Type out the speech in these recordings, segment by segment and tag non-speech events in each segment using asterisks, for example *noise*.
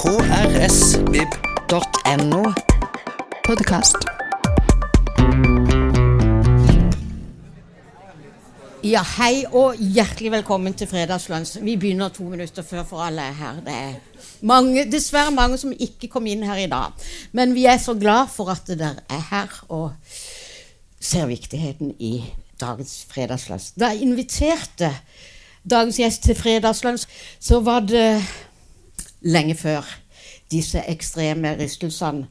krsvib.no. Podkast. Ja, hei og hjertelig velkommen til Fredagslunsj. Vi begynner to minutter før, for alle er her. Det er mange, dessverre mange som ikke kom inn her i dag. Men vi er så glad for at dere er her og ser viktigheten i dagens fredagslunsj. Da jeg inviterte dagens gjest til fredagslunsj, så var det lenge før disse ekstreme rystelsene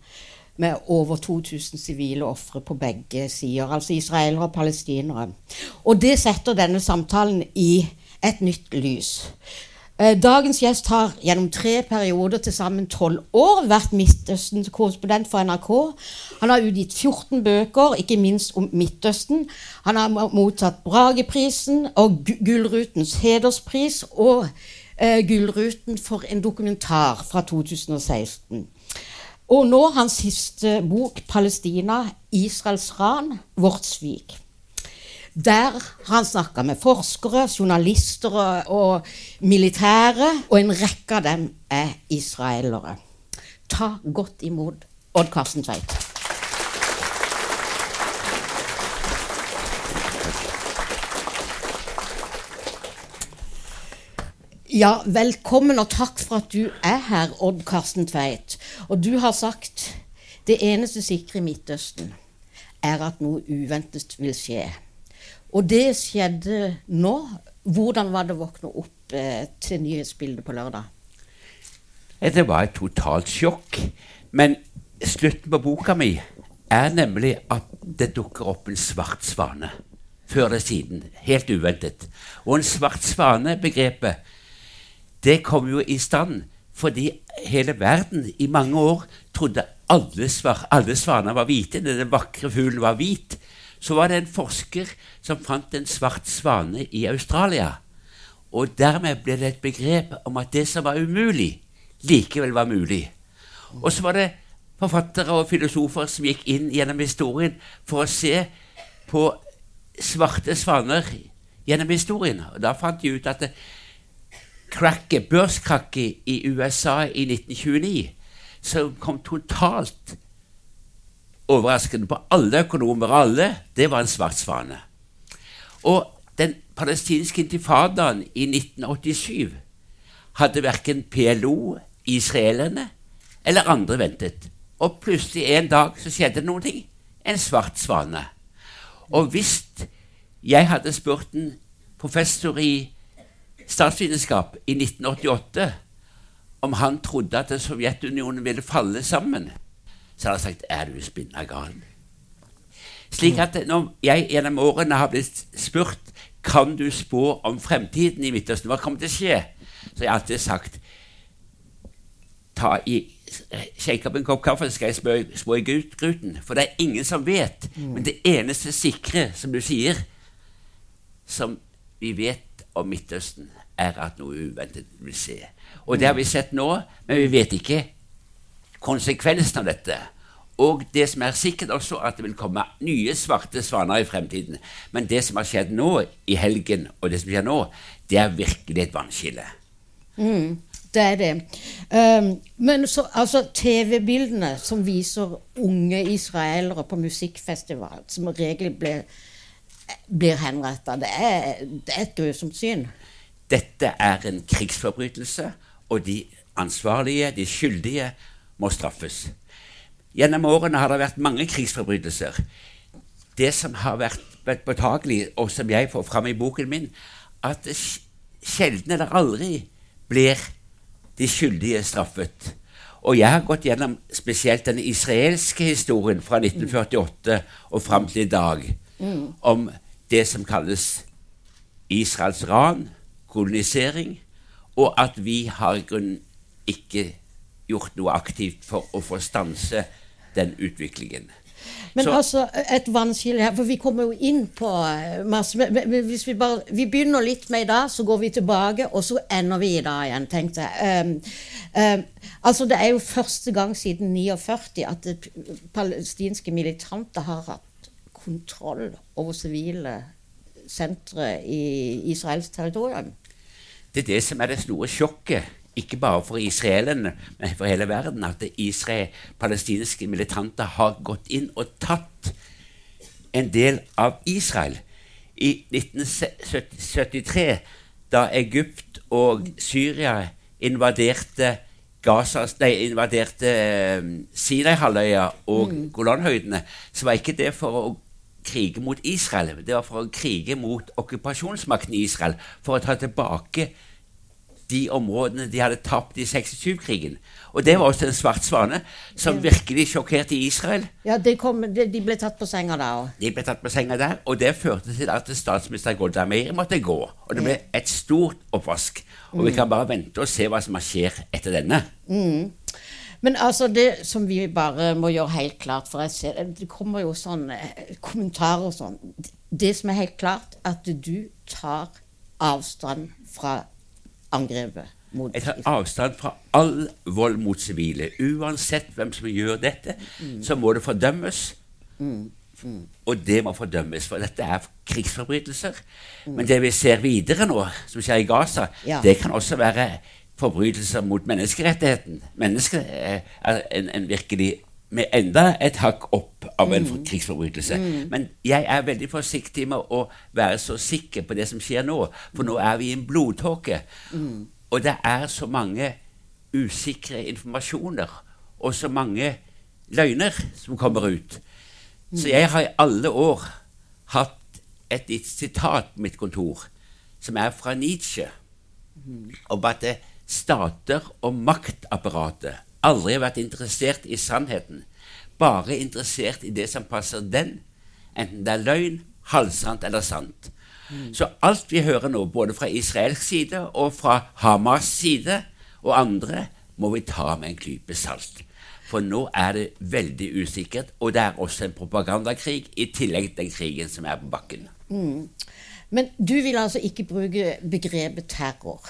med over 2000 sivile ofre på begge sider, altså israelere og palestinere. Og det setter denne samtalen i et nytt lys. Eh, dagens gjest har gjennom tre perioder til sammen tolv år vært Midtøstens korrespondent for NRK. Han har utgitt 14 bøker, ikke minst om Midtøsten. Han har mottatt Brageprisen og Gullrutens hederspris og eh, Gullruten for en dokumentar fra 2016. Og nå hans siste bok, 'Palestina Israels ran vårt svik'. Der har han snakka med forskere, journalister og militære, og en rekke av dem er israelere. Ta godt imot Odd Karsten Tveit. Ja, velkommen og takk for at du er her, Odd Karsten Tveit. Og du har sagt det eneste sikre i Midtøsten er at noe uventet vil skje. Og det skjedde nå. Hvordan var det å våkne opp eh, til nyhetsbildet på lørdag? Det var et totalt sjokk. Men slutten på boka mi er nemlig at det dukker opp en svart svane. Før eller siden. Helt uventet. Og en svart svane-begrepet det kom jo i stand fordi hele verden i mange år trodde alle, svar, alle svaner var hvite. Denne vakre fuglen var hvit så var det en forsker som fant en svart svane i Australia. Og dermed ble det et begrep om at det som var umulig, likevel var mulig. Og så var det forfattere og filosofer som gikk inn gjennom historien for å se på svarte svaner gjennom historien. Og da fant de ut at krakket, børskrakket i USA i 1929, som kom totalt overraskende på alle økonomer, alle, det var en svart svane. Og den palestinske intifadaen i 1987 hadde verken PLO, israelerne eller andre ventet. Og plutselig en dag så skjedde det noen ting. En svart svane. Og hvis jeg hadde spurt en professor i statsvitenskap i 1988 om han trodde at Sovjetunionen ville falle sammen, så hadde han sagt er du spinna gal. Slik at når jeg gjennom årene har blitt spurt kan du spå om fremtiden i Midtøsten, hva kommer til å skje, så jeg har alltid sagt ta i, Shake opp en kopp kaffe, så skal jeg spå, i gruten. For det er ingen som vet. Mm. Men det eneste sikre, som du sier, som vi vet om Midtøsten, er at noe uventet vil skje. Og det har vi sett nå, men vi vet ikke konsekvensen av dette. Og det som er sikkert også, at det vil komme nye svarte svaner i fremtiden. Men det som har skjedd nå i helgen, og det som skjer nå, det er virkelig et vannskille. Mm, det er det. Um, men så, altså, TV-bildene som viser unge israelere på musikkfestival, som regel blir, blir henretta, det, det, er et grusomt syn. Dette er en krigsforbrytelse, og de ansvarlige, de skyldige, må straffes. Gjennom årene har det vært mange krigsforbrytelser. Det som har vært, påtagelig, og som jeg får fram i boken min, at sjelden eller aldri blir de skyldige straffet. Og jeg har gått gjennom spesielt den israelske historien fra 1948 og fram til i dag, mm. om det som kalles Israels ran, kolonisering, og at vi har grunn ikke gjort noe aktivt for å få stanse den utviklingen. Men så, altså, et vannskille her, for vi kommer jo inn på eh, masse men, Hvis vi bare Vi begynner litt med i dag, så går vi tilbake, og så ender vi i dag igjen, tenkte jeg. Um, um, altså, det er jo første gang siden 49 at palestinske militanter har hatt kontroll over sivile sentre i Israels territorium. Det er det som er det store sjokket ikke bare for israelerne, men for hele verden, at Israel, palestinske militanter har gått inn og tatt en del av Israel. I 1973, da Egypt og Syria invaderte Gaza, nei, invaderte eh, Sinai-halvøya og Golanhøydene, så var ikke det for å krige mot Israel. Det var for å krige mot okkupasjonsmakten Israel, for å ta tilbake de områdene de hadde tapt i 67-krigen. Og det var også en svart svane som virkelig sjokkerte Israel. Ja, de, kom, de, de ble tatt på senga der òg. De ble tatt på senga der, og det førte til at statsminister Golda Meir måtte gå. Og det ble et stort oppvask. Og vi kan bare vente og se hva som skjer etter denne. Men altså, det som vi bare må gjøre helt klart, for jeg ser, det kommer jo sånne eh, kommentarer og sånn Det som er helt klart, at du tar avstand fra angrepet mot Jeg tar avstand fra all vold mot sivile. Uansett hvem som gjør dette, så må det fordømmes. Og det må fordømmes, for dette er krigsforbrytelser. Men det vi ser videre nå, som skjer i Gaza, Ja. det kan også være forbrytelser mot menneskerettigheten. Mennesket er en, en virkelig med enda et hakk opp av en krigsforbrytelse. Men jeg er veldig forsiktig med å være så sikker på det som skjer nå, for nå er vi i en blodtåke. Og det er så mange usikre informasjoner og så mange løgner som kommer ut. Så jeg har i alle år hatt et litt sitat på mitt kontor som er fra Nietzsche, om at det stater og maktapparatet aldri har vært interessert i sannheten, bare interessert i det som passer den, enten det er løgn, halvsant eller sant. Så alt vi hører nå, både fra israelsk side og fra Hamas side og andre, må vi ta med en klype salt. For nå er det veldig usikkert, og det er også en propagandakrig i tillegg til den krigen som er på bakken. Men du vil altså ikke bruke begrepet terror.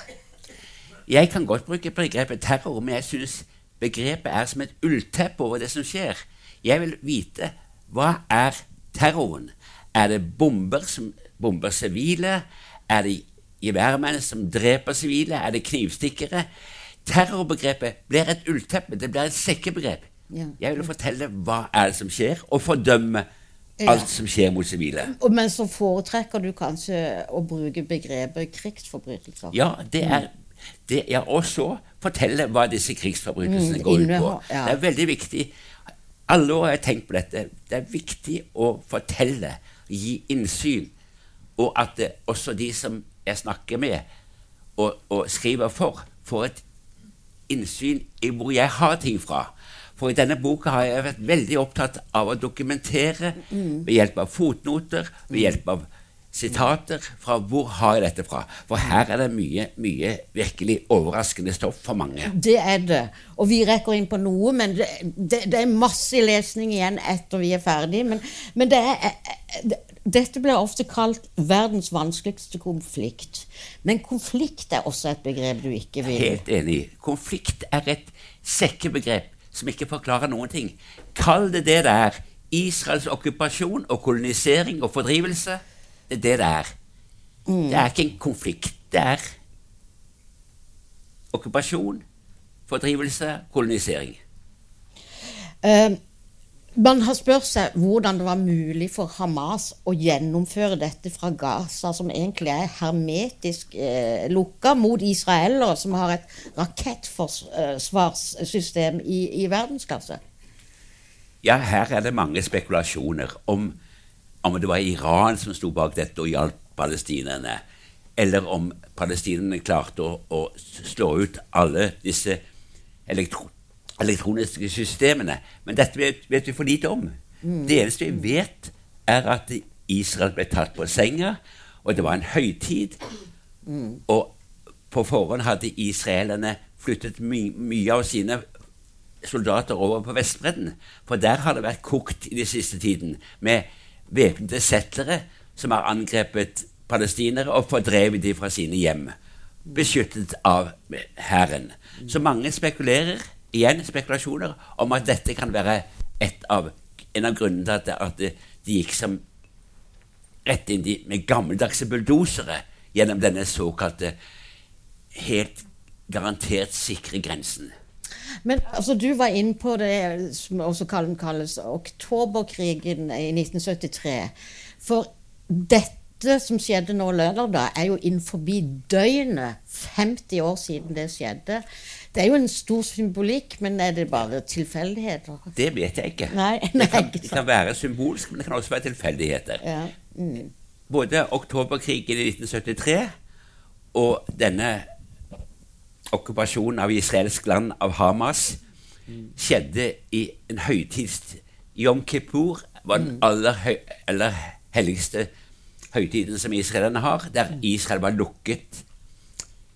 Jeg kan godt bruke begrepet terror, men jeg syns begrepet er som et ullteppe over det som skjer. Jeg vil vite hva er terroren? Er det bomber som bomber sivile? Er det geværmenn som dreper sivile? Er det knivstikkere? Terrorbegrepet blir et ullteppe, det blir et sekkebegrep. Ja. Jeg vil fortelle hva er det som skjer, og fordømme Ja. alt som skjer mot sivile. Og Men så foretrekker du kanskje å bruke begrepet krigsforbrytelser. Ja, det er det er også fortelle hva disse krigsforbrytelsene Mm, går ut på. ja. Det er veldig viktig. Alle år har jeg tenkt på dette. Det er viktig å fortelle, gi innsyn, og at det, også de som jeg snakker med og, og skriver for, får et innsyn i hvor jeg har ting fra. For i denne boka har jeg vært veldig opptatt av å dokumentere ved hjelp av fotnoter, ved hjelp av sitater fra hvor har jeg dette fra. For her er det mye, mye virkelig overraskende stoff for mange. Det er det. Og vi rekker inn på noe, men det, det, det er masse lesning igjen etter vi er ferdig. Men, men det er, dette blir ofte kalt verdens vanskeligste konflikt. Men konflikt er også et begrep du ikke vil Helt enig. Konflikt er et sekkebegrep som ikke forklarer noen ting. Kall det det det er. Israels okkupasjon og kolonisering og fordrivelse. Det er Mm. det. Er ikke en konflikt. Det er okkupasjon, fordrivelse, kolonisering. Uh, Man har spurt seg hvordan det var mulig for Hamas å gjennomføre dette fra Gaza, som egentlig er hermetisk eh, lukka mot israelere, som har et rakettforsvarssystem i, i verdensklasse. Ja, her er det mange spekulasjoner om, om det var Iran som sto bak dette og hjalp palestinerne, eller om palestinerne klarte å, å slå ut alle disse elektro elektroniske systemene. Men dette vet, vet vi for lite om. Det eneste vi vet, er at Israel ble tatt på senga, og det var en høytid. Og på forhånd hadde israelerne flyttet my mye av sine soldater over på Vestbredden. For der har det vært kokt i den siste tiden med væpnede settlere som har angrepet palestinere og fordrevet dem fra sine hjem. Beskyttet av hæren. Så mange spekulerer, igjen spekulasjoner, om at dette kan være av, en av grunnene til at, det- de gikk som rett inn de, med gammeldagse bulldosere gjennom denne såkalte helt garantert sikre grensen. Men altså, du var inne på det som også kalles, oktoberkrigen i 1973. For dette som skjedde nå lørdag, da, er jo innenfor døgnet 50 år siden det skjedde. Det er jo en stor symbolikk, men er det bare tilfeldigheter? Det vet jeg ikke. Nei, det, kan, det kan være symbolsk, men det kan også være tilfeldigheter. Ja. Mm. Både oktoberkrigen i 1973 og denne okkupasjonen av israelsk land av Hamas skjedde i en høytid. Yom Kippur var den aller, høy, aller helligste høytiden som israelerne har, der Israel var lukket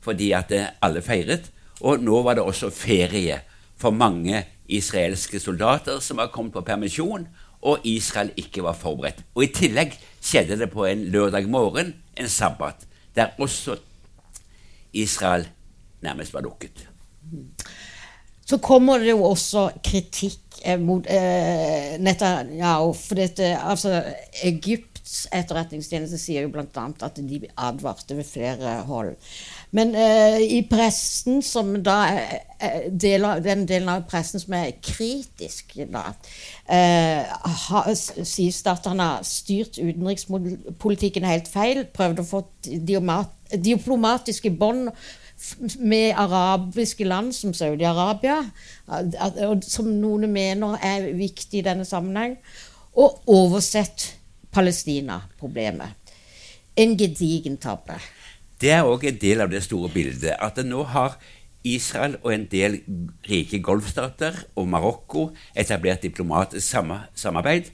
fordi at eh, alle feiret. Og nå var det også ferie for mange israelske soldater som var kommet på permisjon, og Israel ikke var forberedt. Og I tillegg skjedde det på en lørdag morgen, en sabbat, der også Israel nærmest var lukket. Så kommer det jo også kritikk eh, mot eh, Netanyahu. For dette, altså, Egypts etterretningstjeneste sier jo bl.a. at de advarte ved flere hold. Men eh, i pressen, som da eh, er deler, den delen av pressen som er kritisk, da, eh, ha, sies det at han har styrt utenrikspolitikken helt feil. Prøvd å få diplomatiske bånd med arabiske land som Saudi-Arabia, som noen mener er viktig i denne sammenheng, og oversett Palestina-problemet. En gedigen tabbe. Det er òg en del av det store bildet. At nå har Israel og en del rike golfstater og Marokko etablert diplomatisk samarbeid,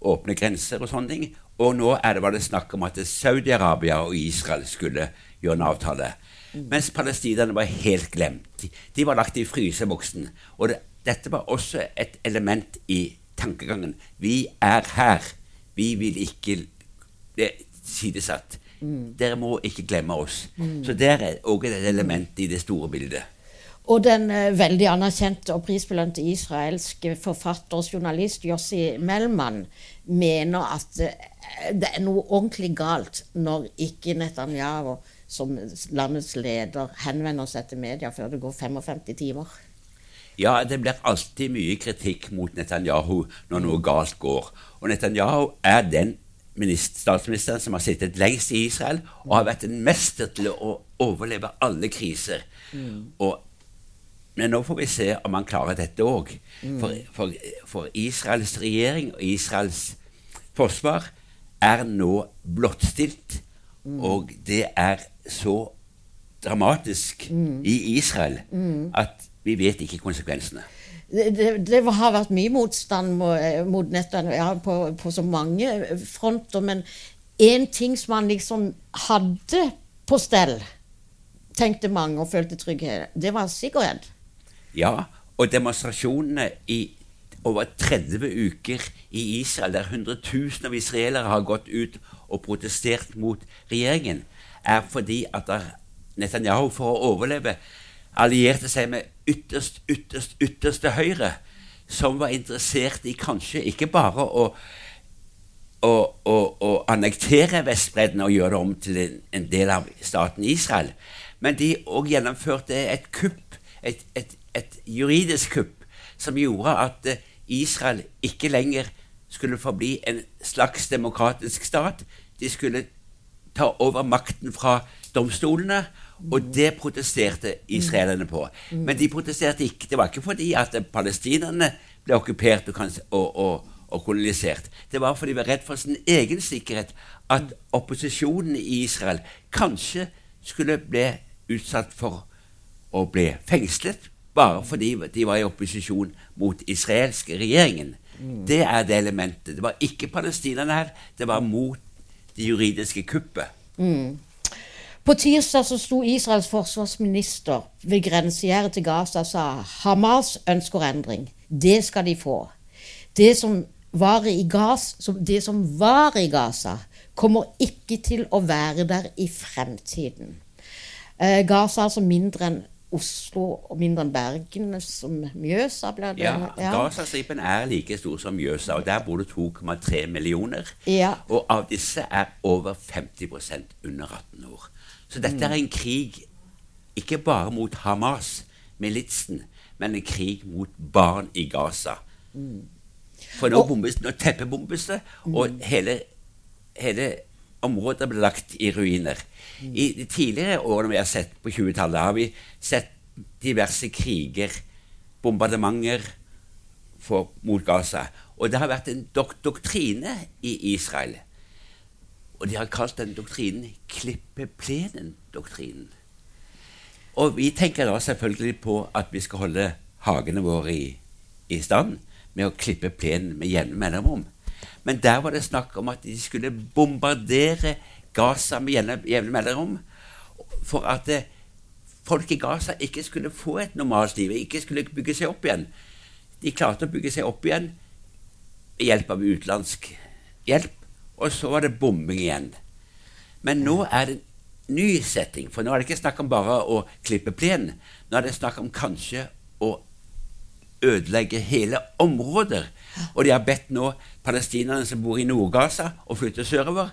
åpne grenser og sånne ting. Og nå er det bare snakk om at Saudi-Arabia og Israel skulle gjøre en avtale. Mens palestinerne var helt glemt. De, var lagt i fryseboksen. Og det, dette var også et element i tankegangen. Vi er her. Vi vil ikke det sidesatt. sidesatt. Dere må ikke glemme oss. Så der er òg et element i det store bildet. Og den eh, veldig anerkjente og prisbelønte israelske forfatter og journalist Jossi Melman mener at eh, det er noe ordentlig galt når ikke Netanyahu som landets leder henvender seg til media før det går 55 timer. Ja, det blir alltid mye kritikk mot Netanyahu når noe galt går. Og Netanyahu er den statsministeren som har sittet lengst i Israel og har vært en mester til å overleve alle kriser. Og, men nå får vi se om han klarer dette òg. For, for, for Israels regjering og Israels forsvar er nå blottstilt, og det er så dramatisk i Israel at vi vet ikke konsekvensene. Det, det, det har vært mye motstand mot, mot ja, på, på så mange fronter, men én ting som man liksom hadde på stell, tenkte mange og følte trygghet, det var sikkerhet. Ja, og demonstrasjonene i over 30 uker i Israel, der hundretusener av israelere har gått ut og protestert mot regjeringen, er fordi at Netanyahu for å overleve allierte seg med ytterst, ytterst, ytterste høyre, som var interessert i kanskje ikke bare å å, å, å annektere Vestbredden og gjøre det om til en, del av staten Israel. Men de òg gjennomførte et kupp, et, et, et juridisk kupp, som gjorde at eh, Israel ikke lenger skulle forbli en slags demokratisk stat. De skulle ta over makten fra domstolene, og det protesterte israelerne på. Men de protesterte ikke. Det var ikke fordi at palestinerne ble okkupert og, og, og, kolonisert. Det var fordi de var redd for sin egen sikkerhet, at opposisjonen i Israel kanskje skulle bli utsatt for å bli fengslet bare fordi de var i opposisjon mot israelske regjeringen. Det er det elementet. Det var ikke palestinerne her, det var mot det juridiske kuppet. På tirsdag så sto Israels forsvarsminister ved grensegjerdet til Gaza og sa Hamas ønsker endring. Det skal de få. Det som var i Gaza, det som var i Gaza, kommer ikke til å være der i fremtiden. Eh, Gaza er altså mindre enn Oslo og mindre enn Bergen, som Mjøsa ble det. Ja, Gazastripen er like stor som Mjøsa, og der bor det 2,3 millioner. Ja. Og av disse er over 50% under 18 år. Så dette er en krig ikke bare mot Hamas, militsen, men en krig mot barn i Gaza. For nå, bombes, nå teppebombes det, og hele, hele området ble lagt i ruiner. I de tidligere årene vi har sett på 20-tallet, har vi sett diverse kriger, bombardementer for, mot Gaza. Og det har vært en dok doktrine i Israel. Og de har kalt den doktrinen klippeplenen-doktrinen. Og vi tenker da selvfølgelig på at vi skal holde hagene våre i, i stand med å klippe plenen med jevne mellomrom. Men der var det snakk om at de skulle bombardere Gaza med jevne mellomrom for at eh, folk i Gaza ikke skulle få et normalt liv, ikke skulle bygge seg opp igjen. De klarte å bygge seg opp igjen ved hjelp av utenlandsk hjelp, og så var det bombing igjen. Men nå er det en ny setting, for nå er det ikke snakk om bare å klippe plenen. Nå er det snakk om kanskje å ødelegge hele områder. Og de har bedt nå palestinerne som bor i Nord-Gaza, å flytte sørover,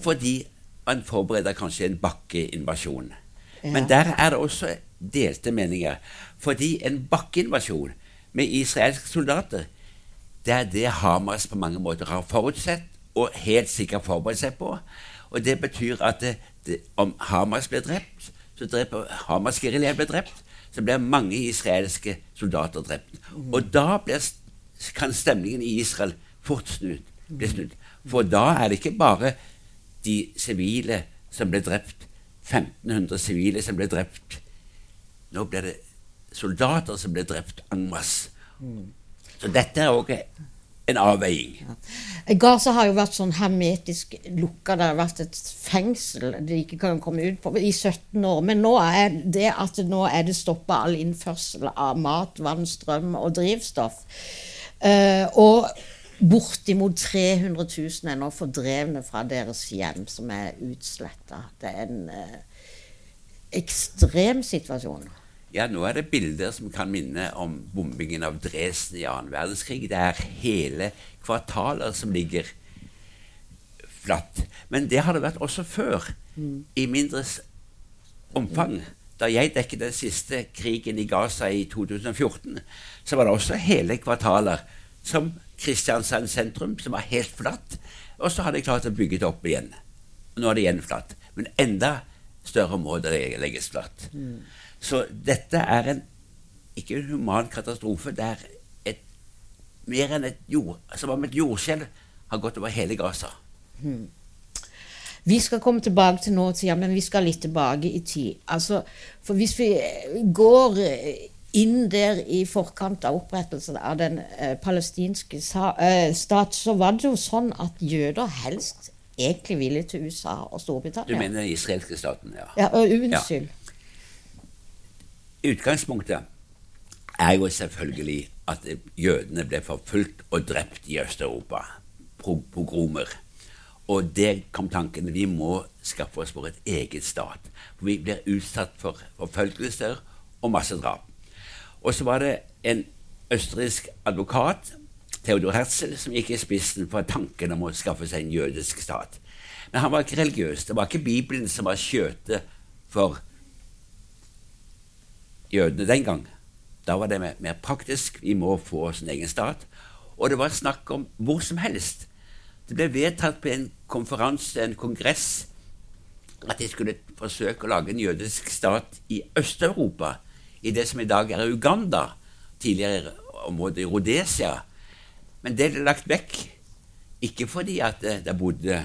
fordi man forbereder kanskje en bakkeinvasjon. Men der er det også delte meninger. Fordi en bakkeinvasjon med israelske soldater, det er det Hamas på mange måter har forutsett og helt sikkert forberedt seg på. Og det betyr at det, det, om Hamas blir drept, så dreper Hamas-geriljaen blir drept, så blir mange israelske soldater drept. Og da blir, kan stemningen i Israel fort snudd, bli snudd. For da er det ikke bare de sivile som ble drept, 1500 sivile som ble drept. Nå blir det soldater som ble drept en masse. Så dette er òg en avveiing. Gaza har jo vært sånn hermetisk lukka. Det har vært et fengsel de ikke kan komme ut på i 17 år. Men nå er det at nå er det stoppa all innførsel av mat, vann, strøm og drivstoff. Uh, og bortimot 300 000 er nå fordrevne fra deres hjem, som er utsletta. Det er en uh, ekstrem situasjon. Ja, nå er det bilder som kan minne om bombingen av Dresden i annen verdenskrig. Det er hele kvartaler som ligger flatt. Men det har det vært også før, i mindre omfang. Da jeg dekket den siste krigen i Gaza i 2014, så var det også hele kvartaler, som Kristiansand sentrum, som var helt flatt. Og så har de klart å bygge det opp igjen. Nå er det igjen flatt. Men enda større områder legges flatt. Så dette er en ikke en human katastrofe. Det er et, mer enn et jord, som om et jordskjelv har gått over hele Gaza. Vi skal komme tilbake til nåtida, men vi skal litt tilbake i tid. Altså, for hvis vi eh, går eh, inn der i forkant av opprettelsen av den eh, palestinske eh, stat, så var det jo sånn at jøder helst egentlig ville til USA og Storbritannia. Du mener den israelske staten, ja. Ja, og unnskyld. Utgangspunktet er jo selvfølgelig at jødene ble forfulgt og drept i Øst-Europa. Pogromer. Og det kom tanken vi må skaffe oss vår eget stat. For vi blir utsatt for forfølgelser og massedrap. Og så var det en østerriksk advokat, Theodor Herzl, som gikk i spissen for tanken om å skaffe seg en jødisk stat. Men han var ikke religiøs. Det var ikke Bibelen som var skjøtet for jødene den gang. Da var det mer, praktisk. Vi må få oss en egen stat. Og det var snakk om hvor som helst. Det ble vedtatt på en konferanse, en kongress, at de skulle forsøke å lage en jødisk stat i Øst-Europa, i det som i dag er Uganda, tidligere området i Rhodesia. Men det ble lagt vekk, ikke fordi at det, det bodde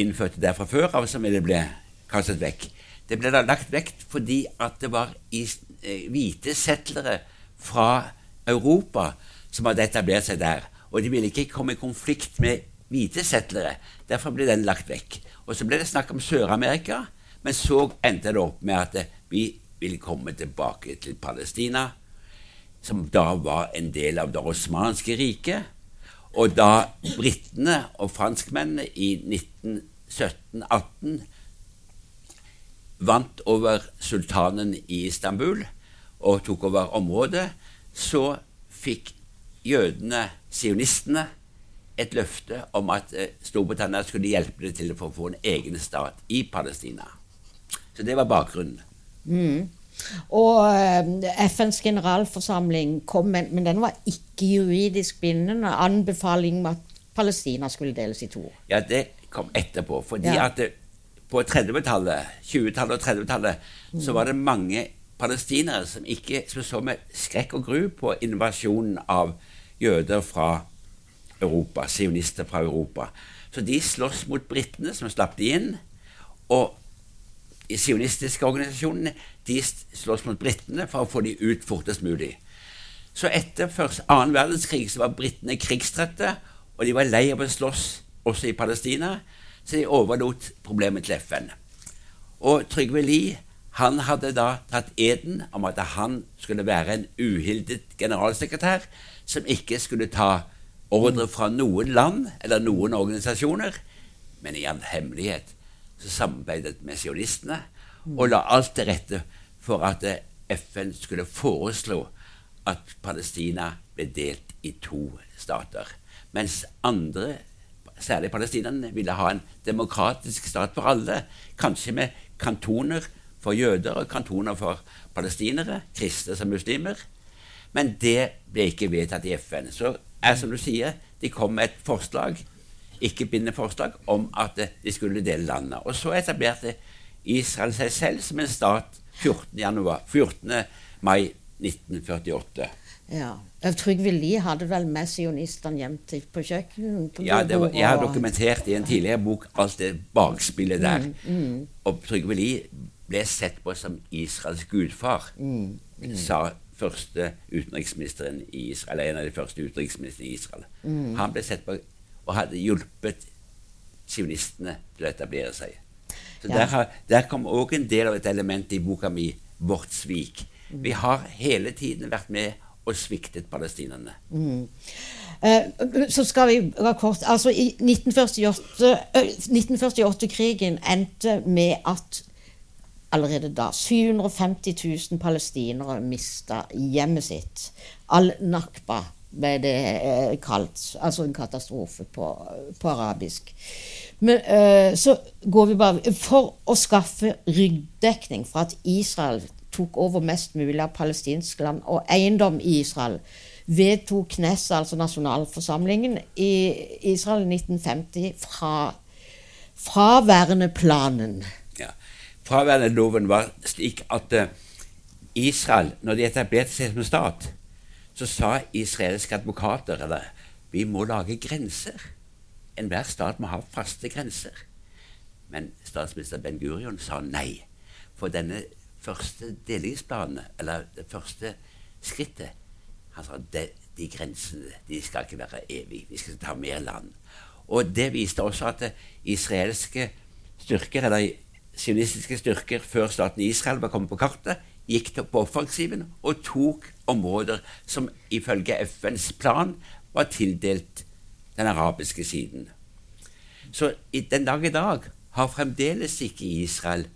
innfødte der fra før av som det ble kastet vekk. Det ble da lagt vekk fordi at det var eh, hvite settlere fra Europa som hadde etablert seg der. Og de ville ikke komme i konflikt med hvite settlere. Derfor ble den lagt vekk. Og så ble det snakk om Sør-Amerika, men så endte det opp med at eh, vi ville komme tilbake til Palestina, som da var en del av det osmanske riket. Og da britene og franskmennene i 1917-18 vant over sultanen i Istanbul og tok over området, så fikk jødene, sionistene, et løfte om at eh, Storbritannia skulle hjelpe dem til å få en egen stat i Palestina. Så det var bakgrunnen. Og eh, FNs generalforsamling kom med, men den var ikke juridisk bindende, anbefaling om at Palestina skulle deles i to. Ja, det kom etterpå. Fordi Ja. at det, på 30-tallet, 20-tallet og 30-tallet, så var det mange palestinere som ikke som så med skrekk og gru på invasjonen av jøder fra Europa, sionister fra Europa. Så de sloss mot britene, som slapp de inn. Og de sionistiske organisasjonene de slåss mot britene for å få de ut fortest mulig. Så etter først annen verdenskrig så var britene krigstrette, og de var lei av å slåss også i Palestina, så de overlot problemet til FN. Og Trygve Lie han hadde da tatt eden om at han skulle være en uhildet generalsekretær som ikke skulle ta ordre fra noen land eller noen organisasjoner, men i all hemmelighet så samarbeidet med sionistene og la alt til rette for at FN skulle foreslå at Palestina ble delt i to stater. Mens andre, særlig palestinerne, ville ha en demokratisk stat for alle, kanskje med kantoner for jøder og kantoner for palestinere, kristne som muslimer. Men det ble ikke vedtatt i FN. Så er som du sier, de kom med et forslag, ikke bindende forslag, om at eh, de skulle dele landet. Og så etablerte Israel seg selv som en stat 14. Januar, 14. mai 1948. Ja. Trygve Lie hadde vel med sionistene hjem til på kjøkkenet? på Ja, det var, jeg har dokumentert i en tidligere bok alt det bakspillet der. Mm, Og Trygve Lie ble sett på som Israels gudfar, Mm, sa første utenriksministeren i Israel, eller en av de første utenriksministrene i Israel. Mm. Han ble sett på og hadde hjulpet sionistene til å etablere seg. Så Ja. der, har, der kom òg en del av et element i boka mi, 'Vårt svik'. Mm. Vi har hele tiden vært med og sviktet palestinerne. Eh, så skal vi gå kort Altså, i 1948-krigen 1948-krigen endte med at allerede da 750 000 palestinere mista hjemmet sitt. Al-Nakba ble det eh, kalt. Altså en katastrofe på, på arabisk. Men eh, så går vi bare For å skaffe ryggdekning for at Israel tok over mest mulig av palestinsk land og eiendom i Israel, vedtok Kness, altså nasjonalforsamlingen, i Israel i 1950 fra fraværende planen. Ja. Fraværende loven var slik at eh, Israel, når de etablerte seg som stat, så sa israelske advokater eller, vi må lage grenser. Enhver stat må ha faste grenser. Men statsminister Ben Gurion sa nei. For denne første delingsplanene, eller det første skrittet Han sa de, de grensene de skal ikke være evige. Vi skal ta mer land. Og det viste også at eh, israelske styrker, eller sionistiske styrker, før staten Israel var kommet på kartet, gikk på offensiven og tok områder som ifølge FNs plan var tildelt den arabiske siden. Så den dag i dag har fremdeles ikke Israel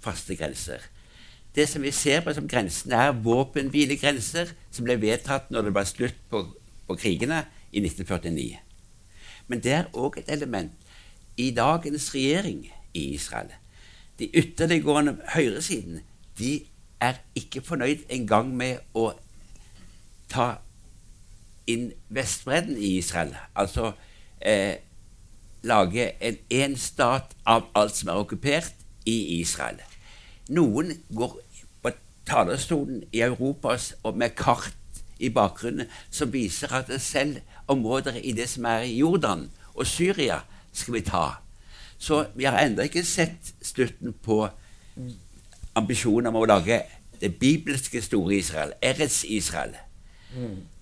faste grenser. Det som vi ser på som grensene, er våpenhvilegrenser som ble vedtatt når det var slutt på, på krigene i 1949. Men det er òg et element i dagens regjering i Israel. De ytterliggående høyresiden de er ikke fornøyd engang med å ta inn Vestbredden i Israel. Altså eh, lage en én stat av alt som er okkupert i Israel. Noen går talerstolen i Europa og med kart i bakgrunnen som viser at selv områder i det som er i Jordan og Syria, skal vi ta. Så vi har ennå ikke sett slutten på ambisjonen om å lage det bibelske store Israel, Eretz Israel.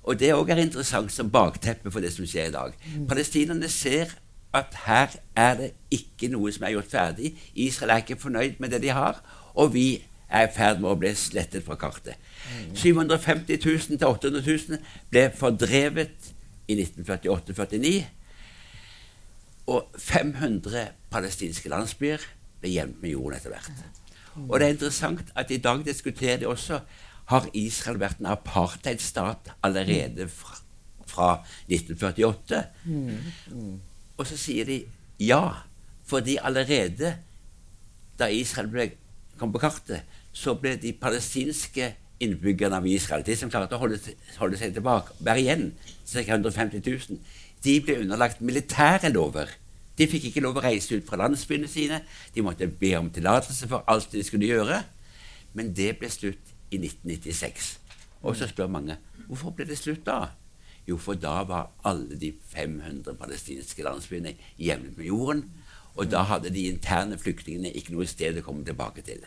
Og det òg er interessant som bakteppe for det som skjer i dag. Palestinerne ser at her er det ikke noe som er gjort ferdig. Israel er ikke fornøyd med det de har, og vi er i ferd med å bli slettet fra kartet. 750 000 til 800 000 ble fordrevet i 1948-49. Og 500 palestinske landsbyer ble jevnt med jorden etter hvert. Og det er interessant at i dag diskuterer de også har Israel vært en apartheidstat allerede fra, fra 1948. Og så sier de ja, fordi allerede da Israel ble, kom på kartet, så ble de palestinske innbyggerne av Israel, de som klarte å holde, holde seg tilbake, bare igjen, ca. 150 000, de ble underlagt militære lover. De fikk ikke lov å reise ut fra landsbyene sine. De måtte be om tillatelse for alt de skulle gjøre. Men det ble slutt i 1996. Og så spør mange hvorfor ble det slutt da? Jo, for da var alle de 500 palestinske landsbyene jevnet med jorden. Og da hadde de interne flyktningene ikke noe sted å komme tilbake til.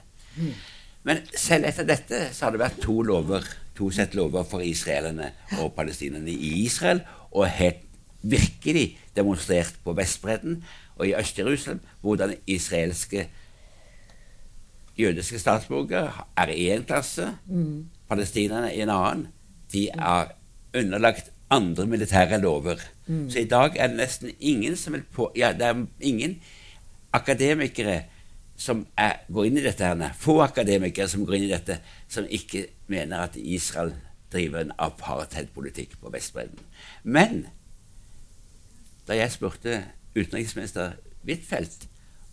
Men selv etter dette så har det vært to lover, to sett lover for israelerne og palestinerne i Israel, og helt virkelig demonstrert på Vestbredden og i Øst-Jerusalem hvordan israelske jødiske statsborgere er i én klasse, mm. palestinerne i en annen. De er underlagt andre militære lover. Mm. Så i dag er det nesten ingen som vil på Ja, det er ingen akademikere som er, går inn i dette, her, få akademikere som går inn i dette, som ikke mener at Israel driver en apartheidpolitikk på Vestbredden. Men da jeg spurte utenriksminister Huitfeldt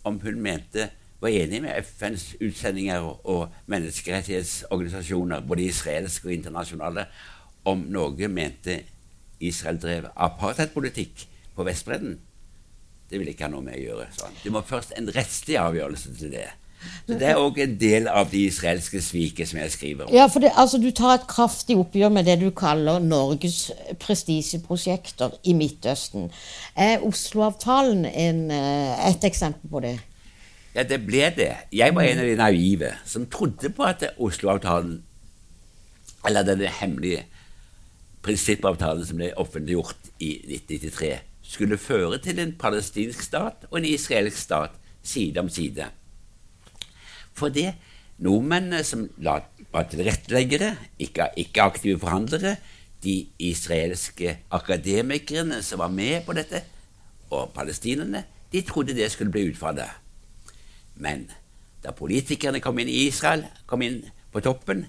om hun mente var enig med FNs utsendinger og menneskerettighetsorganisasjoner, både israelske og internasjonale, om Norge mente Israel drev apartheidpolitikk på Vestbredden. Det vil ikke ha noe med å gjøre. Sånn. Det må først en rettslig avgjørelse til det. Så Det er òg en del av det israelske sviket som jeg skriver om. Ja, for det, altså, Du tar et kraftig oppgjør med det du kaller Norges prestisjeprosjekter i Midtøsten. Er Oslo-avtalen eh, et eksempel på det? Ja, det ble det. Jeg var en av de naive som trodde på at Oslo-avtalen, eller denne hemmelige prinsippavtalen som ble offentliggjort i 1993, skulle føre til en palestinsk stat og en israelsk stat side om side. For det nordmennene som var tilretteleggere, ikke, ikke aktive forhandlere, de israelske akademikerne som var med på dette, og palestinerne, de trodde det skulle bli utfallet. Men da politikerne kom inn i Israel, kom inn på toppen,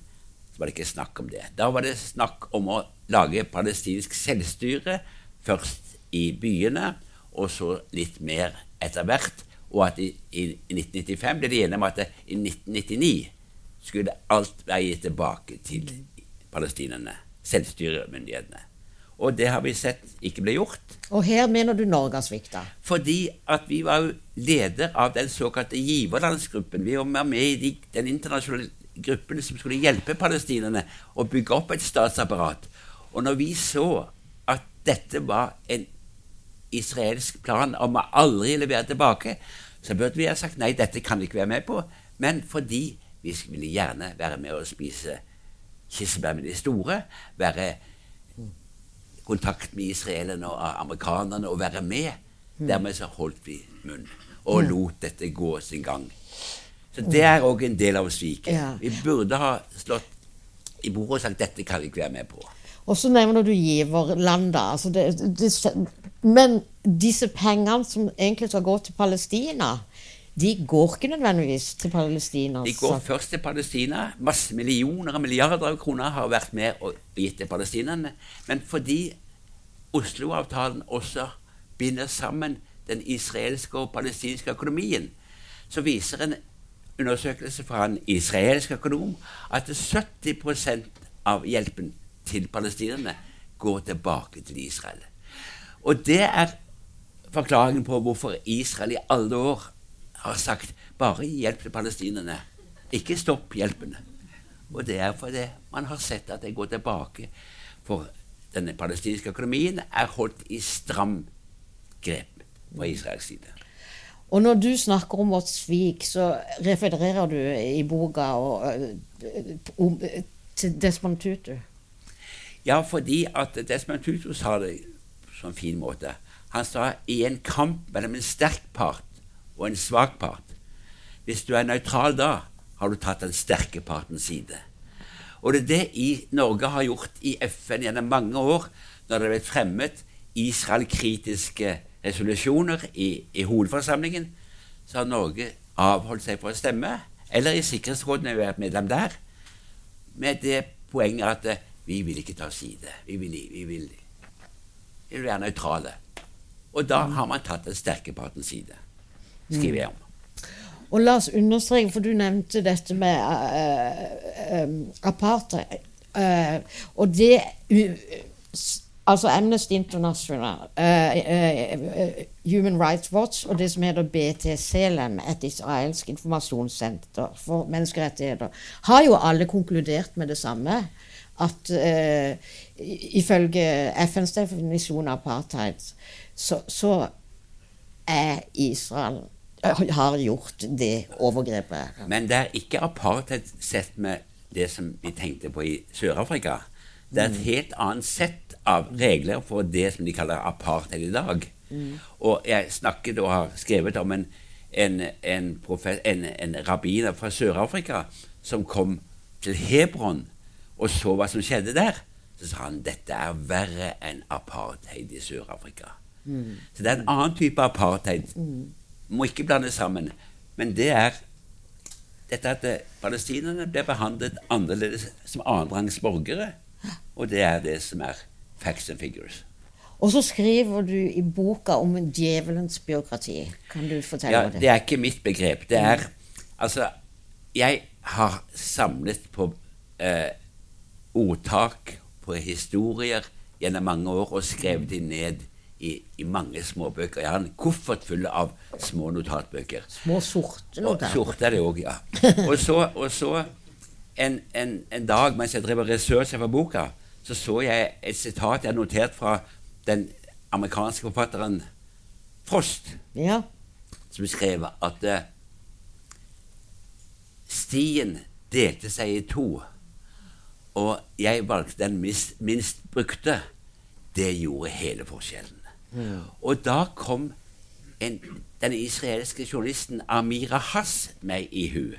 så var det ikke snakk om det. Da var det snakk om å lage palestinsk selvstyre, først i byene, og så litt mer etter hvert og at i, i, i 1995 ble de enige om at i 1999 skulle alt være gitt tilbake til palestinerne, selvstyremyndighetene. Og det har vi sett ikke ble gjort. Og her mener du Norge har svikta? Fordi at vi var jo leder av den såkalte giverlandsgruppen. Vi var med i de, den internasjonale gruppen som skulle hjelpe palestinerne å bygge opp et statsapparat. Og når vi så at dette var en israelsk plan om å aldri levere tilbake, så burde vi ha sagt nei, dette kan vi ikke være med på. Men fordi vi ville gjerne være med og spise kirsebær med de store, være i kontakt med israelerne og amerikanerne og være med. Dermed så holdt vi munn og lot dette gå sin gang. Så det er òg en del av sviket. Vi burde ha slått i bordet og sagt dette kan vi ikke være med på. Og så nevner du giverland, altså det, det, men disse pengene som egentlig skal gå til Palestina, de går ikke nødvendigvis til Palestina. De går først til Palestina. Masse millioner og milliarder av kroner har vært med og gitt til palestinerne. Men fordi Oslo-avtalen også binder sammen den israelske og palestinske økonomien, så viser en undersøkelse fra en israelsk økonom at 70% av hjelpen til palestinerne går tilbake til Israel. Og det er forklaringen på hvorfor Israel i alle år har sagt bare hjelp til palestinerne. Ikke stopp hjelpen. Og det er fordi man har sett at det går tilbake. For denne palestinske økonomien er holdt i stram grep på Israels side. Og når du snakker om vårt svik, så refererer du i boka og, om, til Desmond Tutu. Ja, fordi at Desmond Tutu sa det på en fin måte. Han sa i en kamp mellom en sterk part og en svak part Hvis du er nøytral da, har du tatt den sterke partens side. Og det er det i Norge har gjort i FN gjennom mange år, når det er blitt fremmet Israel-kritiske resolusjoner i, i, hovedforsamlingen, så har Norge avholdt seg fra å stemme, eller i Sikkerhetsrådet når vi har vært medlem der, med det poenget at eh, vi vil ikke ta side. Vi vil, vi vil vil være nøytrale. Og da har man tatt den sterke partens side, skriver jeg om. Og la oss understreke, for du nevnte dette med uh, um, apartheid. Uh, og det uh, Altså Amnesty International, Human Rights Watch og det som heter BTCLM, et israelsk informasjonssenter for menneskerettigheter, har jo alle konkludert med det samme. At ifølge FNs definisjon av apartheid så, så er Israel har gjort det overgrepet. Men det er ikke apartheid sett med det som vi tenkte på i Sør-Afrika. Det er et helt annet sett av regler for det som de kaller apartheid i dag. Mm. Og jeg snakket og har skrevet om en, en, en, en, en rabbiner fra Sør-Afrika som kom til Hebron og så hva som skjedde der. Så sa han dette er verre enn apartheid i Sør-Afrika. Mm. Så det er en annen type apartheid. Mm må ikke blande sammen. Men det er dette at eh, palestinerne blir behandlet annerledes som annenrangs borgere. Og det er det som er facts and figures. Og så skriver du i boka om djevelens byråkrati. Kan du fortelle ja, det? Det er ikke mitt begrep. Det er Altså, jeg har samlet på eh, ordtak, på historier, gjennom mange år og skrev de ned i, i mange småbøker. Jeg har en koffert full av små notatbøker. Små sorte notater. Sorte det òg, ja. *laughs* Og så, og så en, en, en, dag mens jeg drev ressurser for boka, så så jeg et sitat jeg noterte notert fra den amerikanske forfatteren Frost, ja. som skrev at uh, stien delte seg i to, og jeg valgte den minst, minst brukte. Det gjorde hele forskjellen. Og da kom en, den israelske journalisten Amira Hass meg i hu.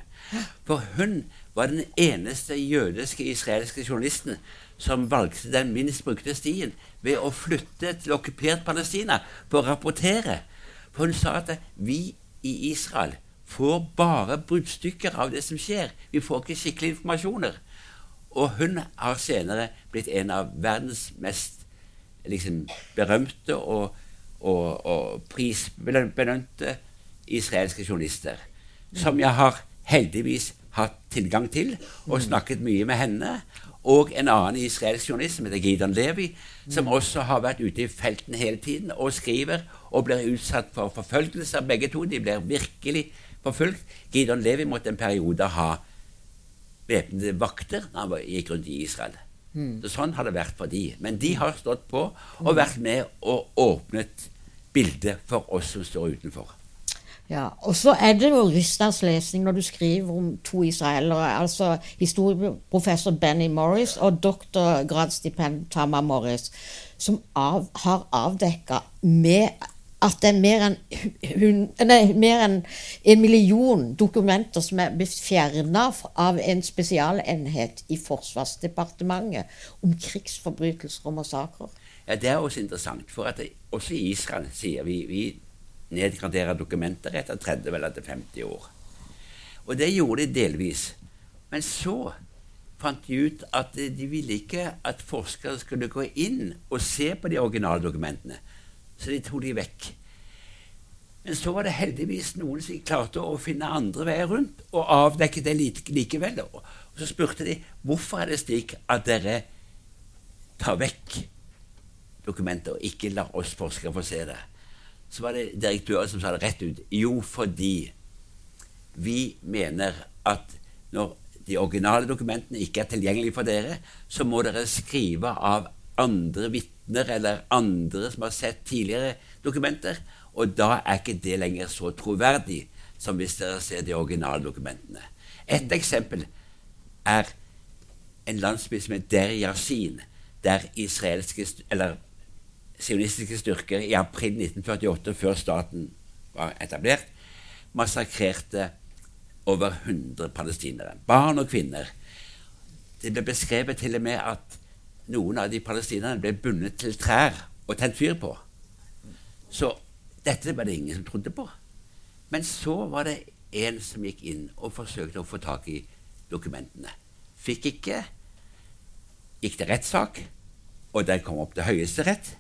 For hun var den eneste jødiske israelske journalisten som valgte den minst brukte stien ved å flytte til okkupert Palestina for å rapportere. For hun sa at vi i Israel får bare bruddstykker av det som skjer. Vi får ikke skikkelige informasjoner. Og hun har senere blitt en av verdens mest liksom, berømte og, og, og prisbelønte israelske journalister. Som jeg har heldigvis hatt tilgang til og snakket mye med henne. Og en annen israelsk journalist som heter Gideon Levi, som også har vært ute i felten hele tiden og skriver og blir utsatt for forfølgelser, Begge to de blir virkelig forfulgt. Gideon Levi måtte en periode ha væpnede vakter da han gikk rundt i Israel. Mm. Så sånn har det vært for de. Men de har stått på og vært med og åpnet bildet for oss som står utenfor. Ja, Og så er det jo rystende lesning når du skriver om to israelere. altså Historieprofessor Benny Morris og doktorgradsstipend Tama Morris, som av, har avdekka med at det er mer enn, enn en million dokumenter som er blitt fjerna av en spesialenhet i Forsvarsdepartementet om krigsforbrytelser og massakrer. Ja, Det er også interessant, for at det, også i Israel sier vi vi nedgraderer dokumenter etter 30 eller etter 50 år. Og det gjorde de delvis. Men så fant de ut at de ville ikke at forskere skulle gå inn og se på de originale dokumentene så de tok de vekk. Men så var det heldigvis noen som klarte å finne andre veier rundt og avdekke det likevel. Og så spurte de hvorfor er det slik at dere tar vekk dokumenter og ikke lar oss forskere få se det. Så var det direktøren som sa det rett ut. Jo, fordi vi mener at når de originale dokumentene ikke er tilgjengelige for dere, så må dere skrive av andre vitner eller andre som har sett tidligere dokumenter. Og da er ikke det lenger så troverdig som hvis dere ser de originale dokumentene. Et eksempel er en landsby som heter Der Yasin, der israelske eller sionistiske styrker i april 1948, før staten var etablert, massakrerte over 100 palestinere. Barn og kvinner. Det ble beskrevet til og med at noen av de palestinerne ble bundet til trær og tent fyr på. Så dette var det ingen som trodde på. Men så var det en som gikk inn og forsøkte å få tak i dokumentene. Fikk ikke. Gikk til rettssak, og den kom opp til Høyesterett.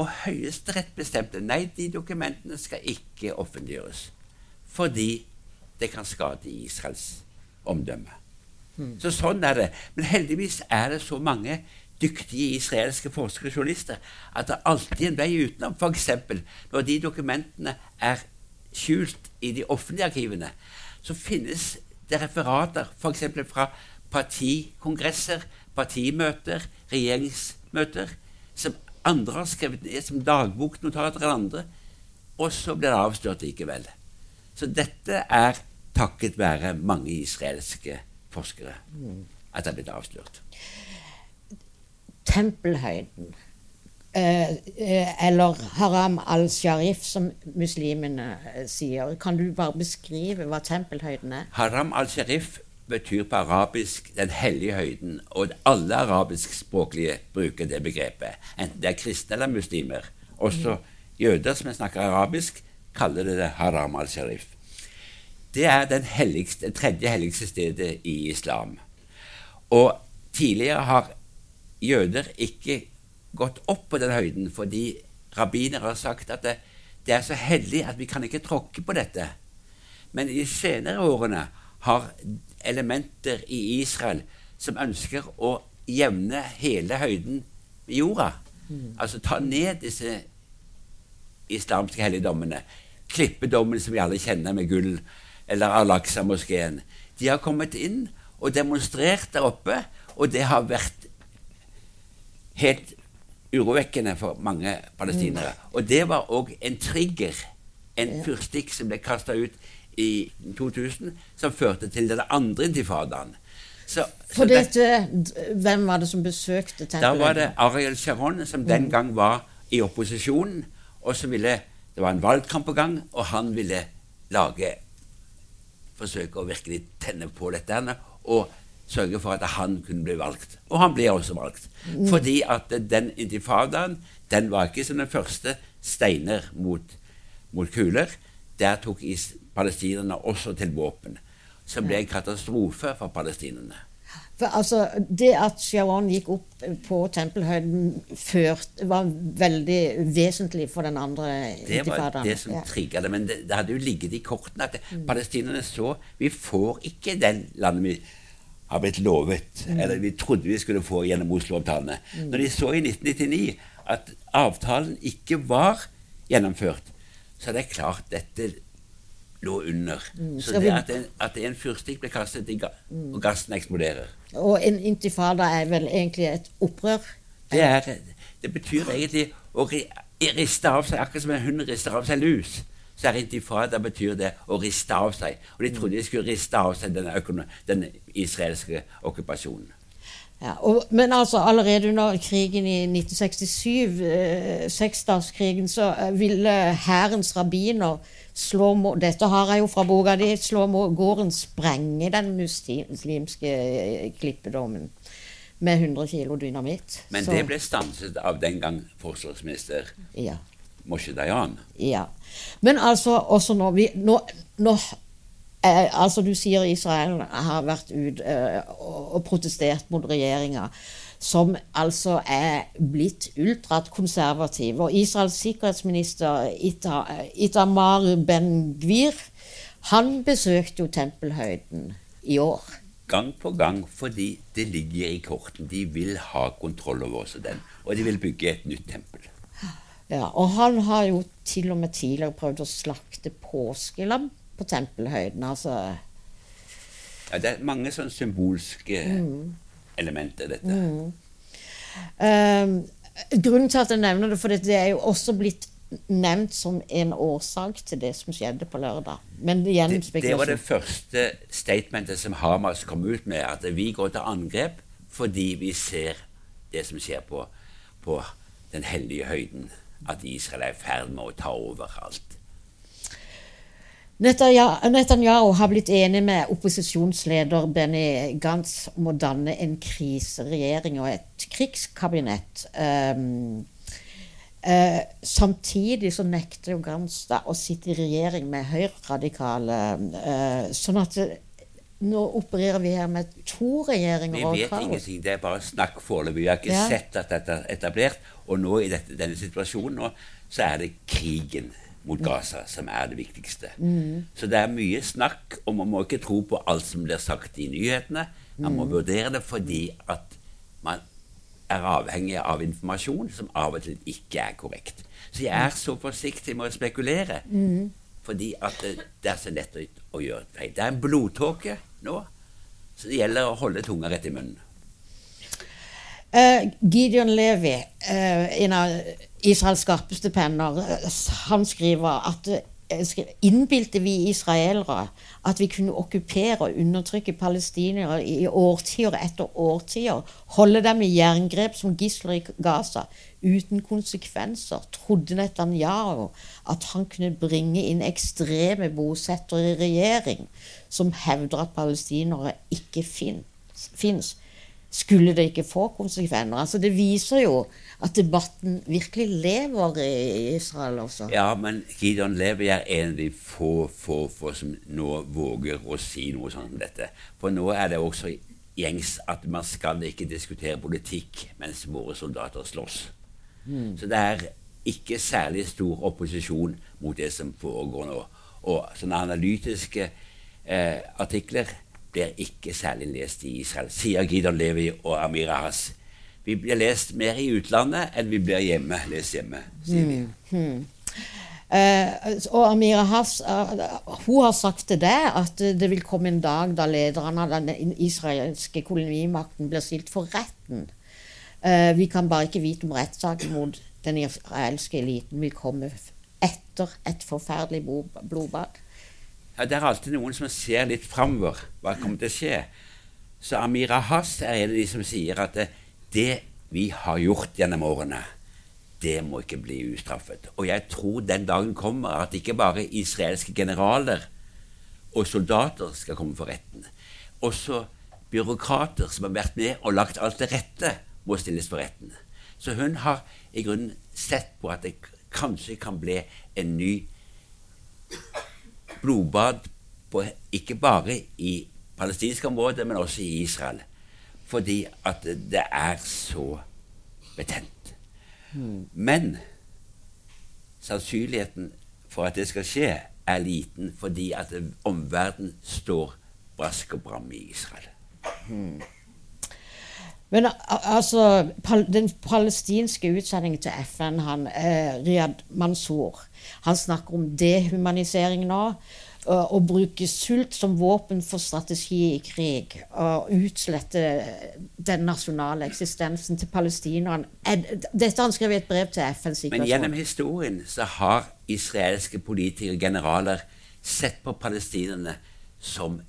Og Høyesterett bestemte nei, de dokumentene skal ikke offentliggjøres. Fordi det kan skade Israels omdømme. Så sånn er det. Men heldigvis er det så mange dyktige israelske forskere og journalister at det er alltid en vei utenom. F.eks. når de dokumentene er skjult i de offentlige arkivene, så finnes det referater f.eks. fra partikongresser, partimøter, regjeringsmøter, som andre har skrevet ned som dagboknotater eller andre, og så blir det avslørt likevel. Så dette er takket være mange israelske forskere at det er blitt avslørt. Tempelhøyden, eh, eh, eller Haram al-Sharif, som muslimene eh, sier. Kan du bare beskrive hva tempelhøyden er? Haram al-Sharif betyr på arabisk 'den hellige høyden', og alle arabiskspråklige bruker det begrepet, enten det er kristne eller muslimer. Også jøder som snakker arabisk, kaller det det Haram al-Sharif. Det er den helligste, tredje helligste stedet i islam. Og tidligere har jøder ikke gått opp på den høyden fordi rabbiner har sagt at det, det er så hellig at vi kan ikke tråkke på dette. Men i de senere årene har elementer i Israel som ønsker å jevne hele høyden med jorda. Altså ta ned disse islamske helligdommene. Klippedommen som vi alle kjenner med gull, eller Al-Aqsa-moskeen. De har kommet inn og demonstrert der oppe, og det har vært helt urovekkende for mange palestinere. Og det var òg en trigger, en fyrstikk som ble kasta ut i 2000, som førte til den andre intifadaen. Så, så dette, hvem var det som besøkte da var det Ariel Sharon som den gang var i opposisjonen, og som ville Det var en valgkamp på gang, og han ville lage Forsøke å virkelig tenne på dette og sørge for at han kunne bli valgt. Og han ble også valgt. Fordi at den intifadaen, den var ikke som den første steiner mot, mot kuler. Der tok palestinerne også til våpen. Som ble en katastrofe for palestinerne. For altså, Det at Sharon gikk opp på tempelhøyden før, var veldig vesentlig for den andre Det var intifadaen. det som Ja. trigga det. Men det, det hadde jo ligget i kortene at palestinerne så Vi får ikke den landet vi har blitt lovet, eller vi trodde vi skulle få gjennom Oslo-avtalene. Når de så i 1999 at avtalen ikke var gjennomført, så er det klart dette lå under. Så det at en, at en fyrstikk blir kastet i ga og gassen eksploderer Og en intifada er vel egentlig et opprør? Det, er, det betyr egentlig å riste av seg, akkurat som en hund rister av seg lus. Så er intifada betyr det å riste av seg. Og de trodde de skulle riste av seg den, den israelske okkupasjonen. Ja, og, men altså allerede under krigen i 1967, eh, seksdagskrigen, så eh, ville hærens rabbiner slå må, Dette har jeg jo fra boka di. Slå må gården sprenge den muslimske eh, klippedommen med 100 kilo dynamitt. Men Så- det ble stanset av den gang forsvarsminister ja. Moshe Dayan. Ja. Men altså, også nå, vi, nå, nå eh, Altså, du sier Israel har vært ut eh, og, og protestert mot regjeringa, som altså er blitt ultrakonservativ. Og Israels sikkerhetsminister Ita, Itamar Ben-Gvir, han besøkte jo Tempelhøyden i år. Gang på gang fordi det ligger i korten. De vil ha kontroll over også den. Og de vil bygge et nytt tempel. Ja, og han har jo til og med tidligere prøvd å slakte påskelam på Tempelhøyden. Altså Ja, det er mange sånne symbolske elementer i dette. Ehm, grunnen til at jeg nevner det, for det er jo også blitt nevnt som en årsak til det som skjedde på lørdag. Men igjen Det, det var det første statementet som Hamas kom ut med, at vi går til angrep fordi vi ser det som skjer på, på den hellige høyden. At Israel er i ferd med å ta over alt. Netanya- Netanyahu har blitt enig med opposisjonsleder Benny Gantz om å danne en kriseregjering og et krigskabinett. Um, uh, samtidig så nekter jo Gantz da å sitte i regjering med høyreradikale. Uh, sånn at eh, nå opererer vi her med to regjeringer Vi vet ingenting. Det er bare snakk foreløpig. Vi har ikke Ja. sett at dette er etablert. Og nå i dette, denne situasjonen nå, så er det krigen mot Gaza som er det viktigste. Så det er mye snakk, og man må ikke tro på alt som blir sagt i nyhetene. Man må vurdere det fordi at man er avhengig av informasjon som av og til ikke er korrekt. Så jeg er så forsiktig med å spekulere, fordi at det, det er så lett å, å gjøre feil. Det er en blodtåke nå, så det gjelder å holde tunga rett i munnen. Eh, Gideon Levi, uh, en av Israels skarpeste penner, eh, han skriver at innbilte vi israelere at vi kunne okkupere og undertrykke palestinere i årtier etter årtier, holde dem i jerngrep som gisler i Gaza uten konsekvenser, trodde Netanyahu at han kunne bringe inn ekstreme bosettere i regjering som hevder at palestinere ikke fins skulle det ikke få konsekvenser. Altså Det viser jo at debatten virkelig lever i Israel også. Ja, men Gideon Levi er en av de få, få, få som nå våger å si noe sånt som dette. For nå er det også gjengs at man skal ikke diskutere politikk mens våre soldater slåss. Så det er ikke særlig stor opposisjon mot det som foregår nå. Og sånne analytiske eh, artikler blir ikke særlig lest i Israel, sier Gideon Levi og Amir Ahas. Vi blir lest mer i utlandet enn vi blir hjemme, lest hjemme, sier de. Eh, og Amira Hass eh, hun har sagt til deg at det vil komme en dag da lederne av den israelske kolonimakten blir stilt for retten. Eh, vi kan bare ikke vite om rettssaken mot den israelske eliten vil komme etter et forferdelig blodbad. Det er alltid noen som ser litt framover. Hva kommer til å skje? Så Amira Hass er en av de som sier at det vi har gjort gjennom årene, det må ikke bli ustraffet. Og jeg tror den dagen kommer at ikke bare israelske generaler og soldater skal komme for retten. Også byråkrater som har vært med og lagt alt til rette, må stilles for retten. Så hun har i grunnen sett på at det kanskje kan bli en ny blodbad på, ikke bare i palestinske områder, men også i Israel. Fordi at det er så betent. Men sannsynligheten for at det skal skje, er liten fordi at omverdenen står brask og bram i Israel. Men altså, den palestinske utsendingen til FN, han, eh, Riyad Mansour, han snakker om dehumanisering nå. Og bruke sult som våpen for strategi i krig. Og utslette den nasjonale eksistensen til palestinerne. Er- Dette han skrevet i et brev til FN. Men gjennom historien så har israelske politikere og generaler sett på palestinerne som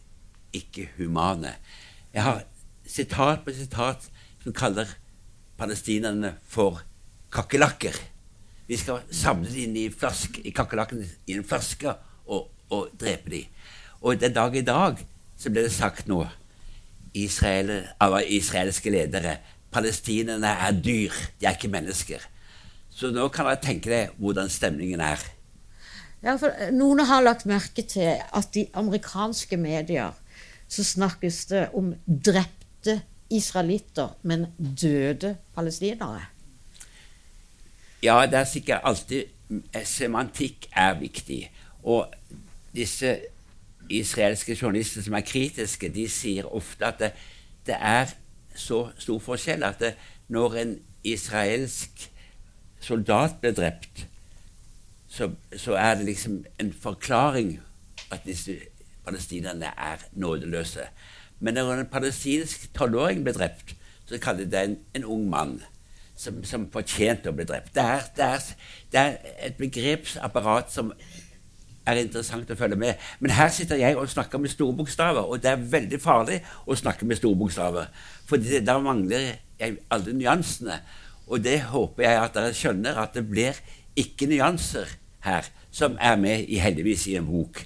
ikke humane. Jeg har sitat på sitat som kaller palestinerne for kakerlakker. Vi skal samle dem inn i, flask, i kakerlakkene i en flaske og, og drepe dem. Og den dag i dag så ble det sagt nå Israel, av israelske ledere palestinerne er dyr, de er ikke mennesker. Så nå kan dere tenke deg hvordan stemningen er. Ja, for eh, Noen har lagt merke til at i amerikanske medier så snakkes det om drepte israelitter, men døde palestinere. Ja, det er sikkert alltid eh, Semantikk er viktig. Og disse israelske journalister som er kritiske, de sier ofte at det, det er så stor forskjell at det, når en israelsk soldat blir drept, så, så er det liksom en forklaring at disse palestinerne er nådeløse. Men når en palestinsk tolvåring ble drept, så kaller de det en, en ung mann som, som fortjente å bli drept. Det er, det, er, det er et begrepsapparat som er interessant å følge med. Men her sitter jeg og snakker med store bokstaver, og det er veldig farlig å snakke med store bokstaver. For da mangler jeg alle nyansene. Og det håper jeg at dere skjønner, at det blir ikke nyanser her, som er med i, heldigvis i en bok.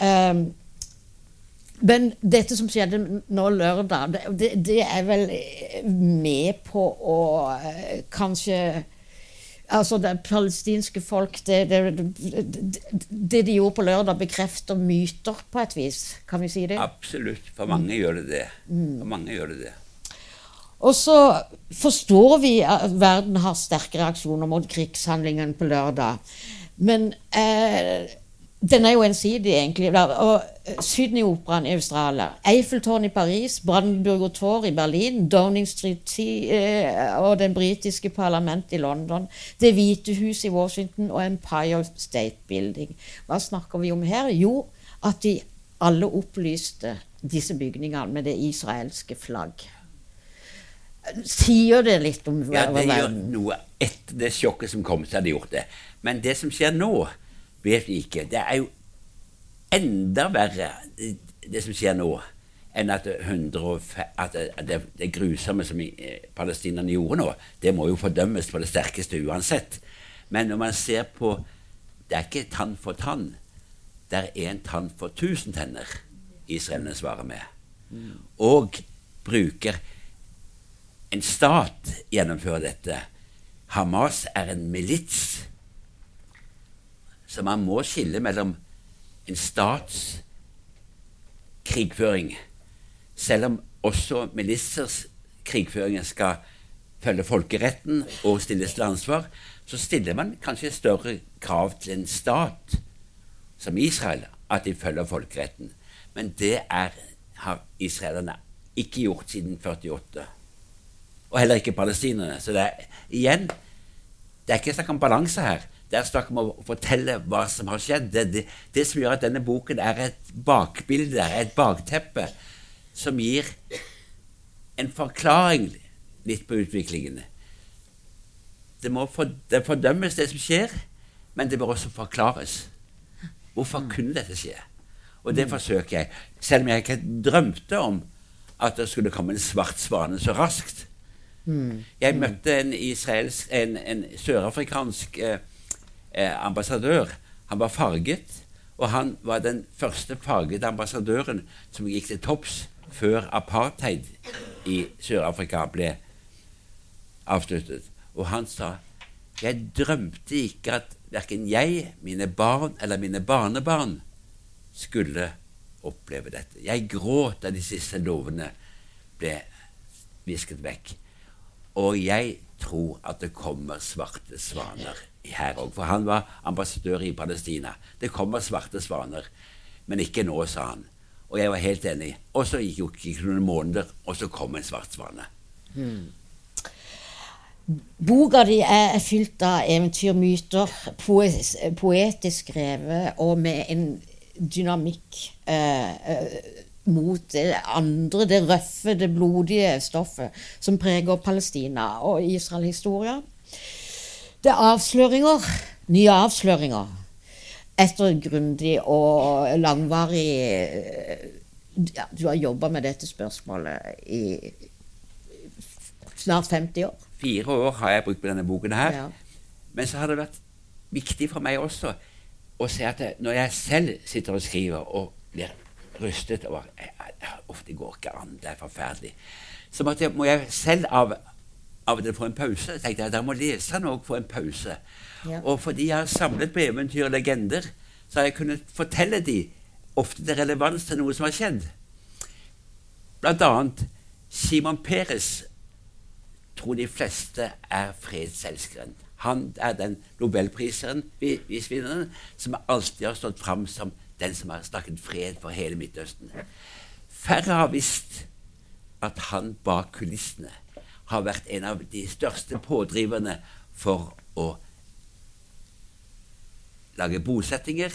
Um, men dette som skjedde nå lørdag, det, det, er vel eh, med på å eh, kanskje Altså, det palestinske folk det, det, det, de gjorde på lørdag, bekrefter myter på et vis. Kan vi si det? Absolutt. For mange gjør det det. For mange gjør det det. Og så forstår vi at verden har sterke reaksjoner mot krigshandlingen på lørdag. Men eh, den er jo ensidig, egentlig. Og eh, Sydney-operaen i Australia, Eiffeltårn i Paris, Brandenburger Tor i Berlin, Downing Street 10 og det britiske parlamentet i London, Det hvite hus i Washington og Empire State Building. Hva snakker vi om her? Jo, at de alle opplyste disse bygningene med det israelske flagg. Sier det litt om Ja, det gjør noe etter det sjokket som kom, så hadde det gjort det. Men det som skjer nå, vet vi ikke. Det er jo enda verre, det som skjer nå, enn at, 105, at det, det grusomme som eh, palestinerne gjorde nå, det må jo fordømmes på det sterkeste uansett. Men når man ser på Det er ikke tann for tann. Det er én tann for tusen tenner israelerne svarer med. Og bruker en stat gjennomfører dette. Hamas er en milits. Så man må skille mellom en stats krigføring, selv om også ministers krigføring skal følge folkeretten og stilles til ansvar, så stiller man kanskje større krav til en stat som Israel, at de følger folkeretten. Men det er, har israelerne ikke gjort siden 48 og heller ikke palestinerne. Så det er igjen Det er ikke snakk om balanse her. Det er snakk om å fortelle hva som har skjedd. Det, det, det som gjør at denne boken er et bakbilde, et bakteppe, som gir en forklaring litt på utviklingene. Det må for, det fordømmes, det som skjer, men det bør også forklares. Hvorfor kunne dette skje? Og det forsøker jeg, selv om jeg ikke drømte om at det skulle komme en svart svane så raskt. Jeg møtte en, israelsk, en, en sørafrikansk eh, eh, ambassadør. Han var farget, og han var den første fargede ambassadøren som gikk til topps før apartheid i Sør-Afrika ble avsluttet. Og han sa jeg drømte ikke at verken jeg, mine barn eller mine barnebarn skulle oppleve dette. Jeg gråt da de siste lovene ble visket vekk. Og jeg tror at det kommer svarte svaner her òg. For han var ambassadør i Palestina. Det kommer svarte svaner. Men ikke nå, sa han. Og jeg var helt enig. Og så gikk jo ikke noen måneder, og så kom en svart svane. Boka di er fylt av eventyr, myter, poes, poetisk skrevet og med en dynamikk eh, eh, mot det andre, det røffe, det blodige stoffet som preger Palestina og Israel-historia. Det er avsløringer, nye avsløringer, etter grundig og langvarig eh, ja, Du har jobba med dette spørsmålet i snart 50 år. Fire år har jeg brukt på denne boken her. Ja. Men så har det vært viktig for meg også å se at når jeg selv sitter og skriver og blir rystet over Uff, det går ikke an, det er forferdelig. Så må jeg selv av, av til få en pause. Jeg tenkte jeg, Da må den òg få en pause. Ja. Og fordi jeg har samlet på eventyr og legender, så har jeg kunnet fortelle de ofte til relevans til noe som har skjedd. Blant annet Simon Peres tror de fleste er fredselskeren. Han er den nobelpriseren, vi- som alltid har stått fram som den som har snakket fred for hele Midtøsten. Færre har visst at han bak kulissene har vært en av de største pådriverne for å lage bosettinger,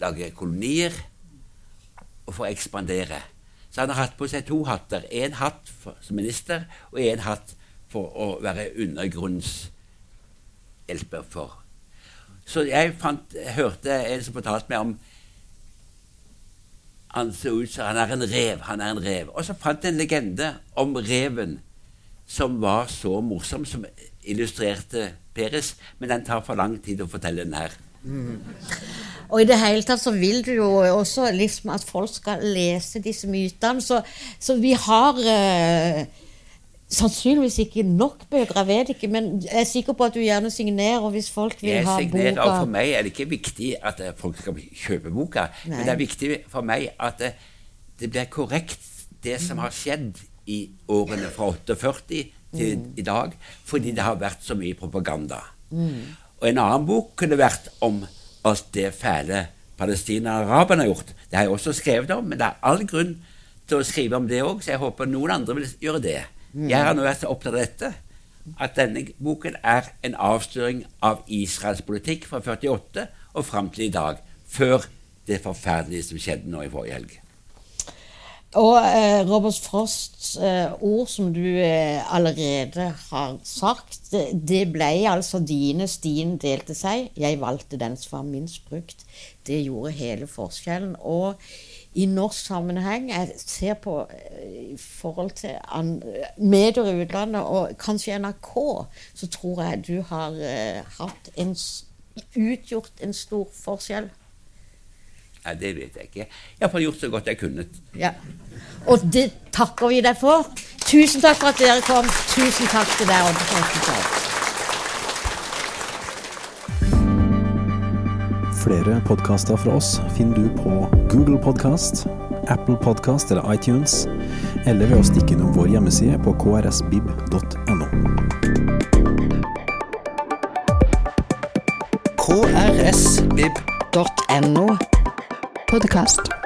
lage kolonier og for å ekspandere. Så han har hatt på seg to hatter. Én hatt for, som minister og én hatt for å være undergrunnshjelper for. Så jeg fant, hørte en som fortalte meg om Han så ut som han er en rev. Han er en rev. Og så fant jeg en legende om reven som var så morsom, som illustrerte Peres, men den tar for lang tid å fortelle den her. Og i det hele tatt så vil du jo også liksom at folk skal lese disse mytene. Så, så vi har eh, sannsynligvis ikke nok bøker, jeg vet ikke, men jeg er sikker på at du gjerne signerer hvis folk vil Jeg ha signerer, og for meg er det ikke viktig at eh, folk skal kjøpe boka, Nei. men det er viktig for meg at det, det blir korrekt, det som har skjedd i årene fra 48 til i dag, fordi det har vært så mye propaganda. Og en annen bok kunne vært om alt det fæle palestinerne og araberne har gjort. Det har jeg også skrevet om, men det er all grunn til å skrive om det òg, så jeg håper noen andre vil gjøre det. Jeg har nå vært så opptatt av dette at denne boken er en avsløring av Israels politikk fra 48 og fram til i dag, før det forferdelige som skjedde nå i forrige helg. Og eh, Robert Frosts eh, ord som du eh, allerede har sagt, det, det ble altså dine, stien delte seg. Jeg valgte den som var minst brukt. Det gjorde hele forskjellen. Og i norsk sammenheng, jeg ser på eh, i forhold til an, medier i utlandet, og kanskje NRK, så tror jeg du har eh, hatt en, utgjort en stor forskjell. Nei, det vet jeg ikke. Jeg har iallfall gjort så godt jeg kunne. Ja. Og det takker vi deg for. Tusen takk for at dere kom. Tusen takk til deg, Odd. Torkelsson. Flere podkaster fra oss finner du på Google Podkast, Apple Podkast eller iTunes, eller ved å stikke innom vår hjemmeside på krsbib.no. krsvib.no. Podkast.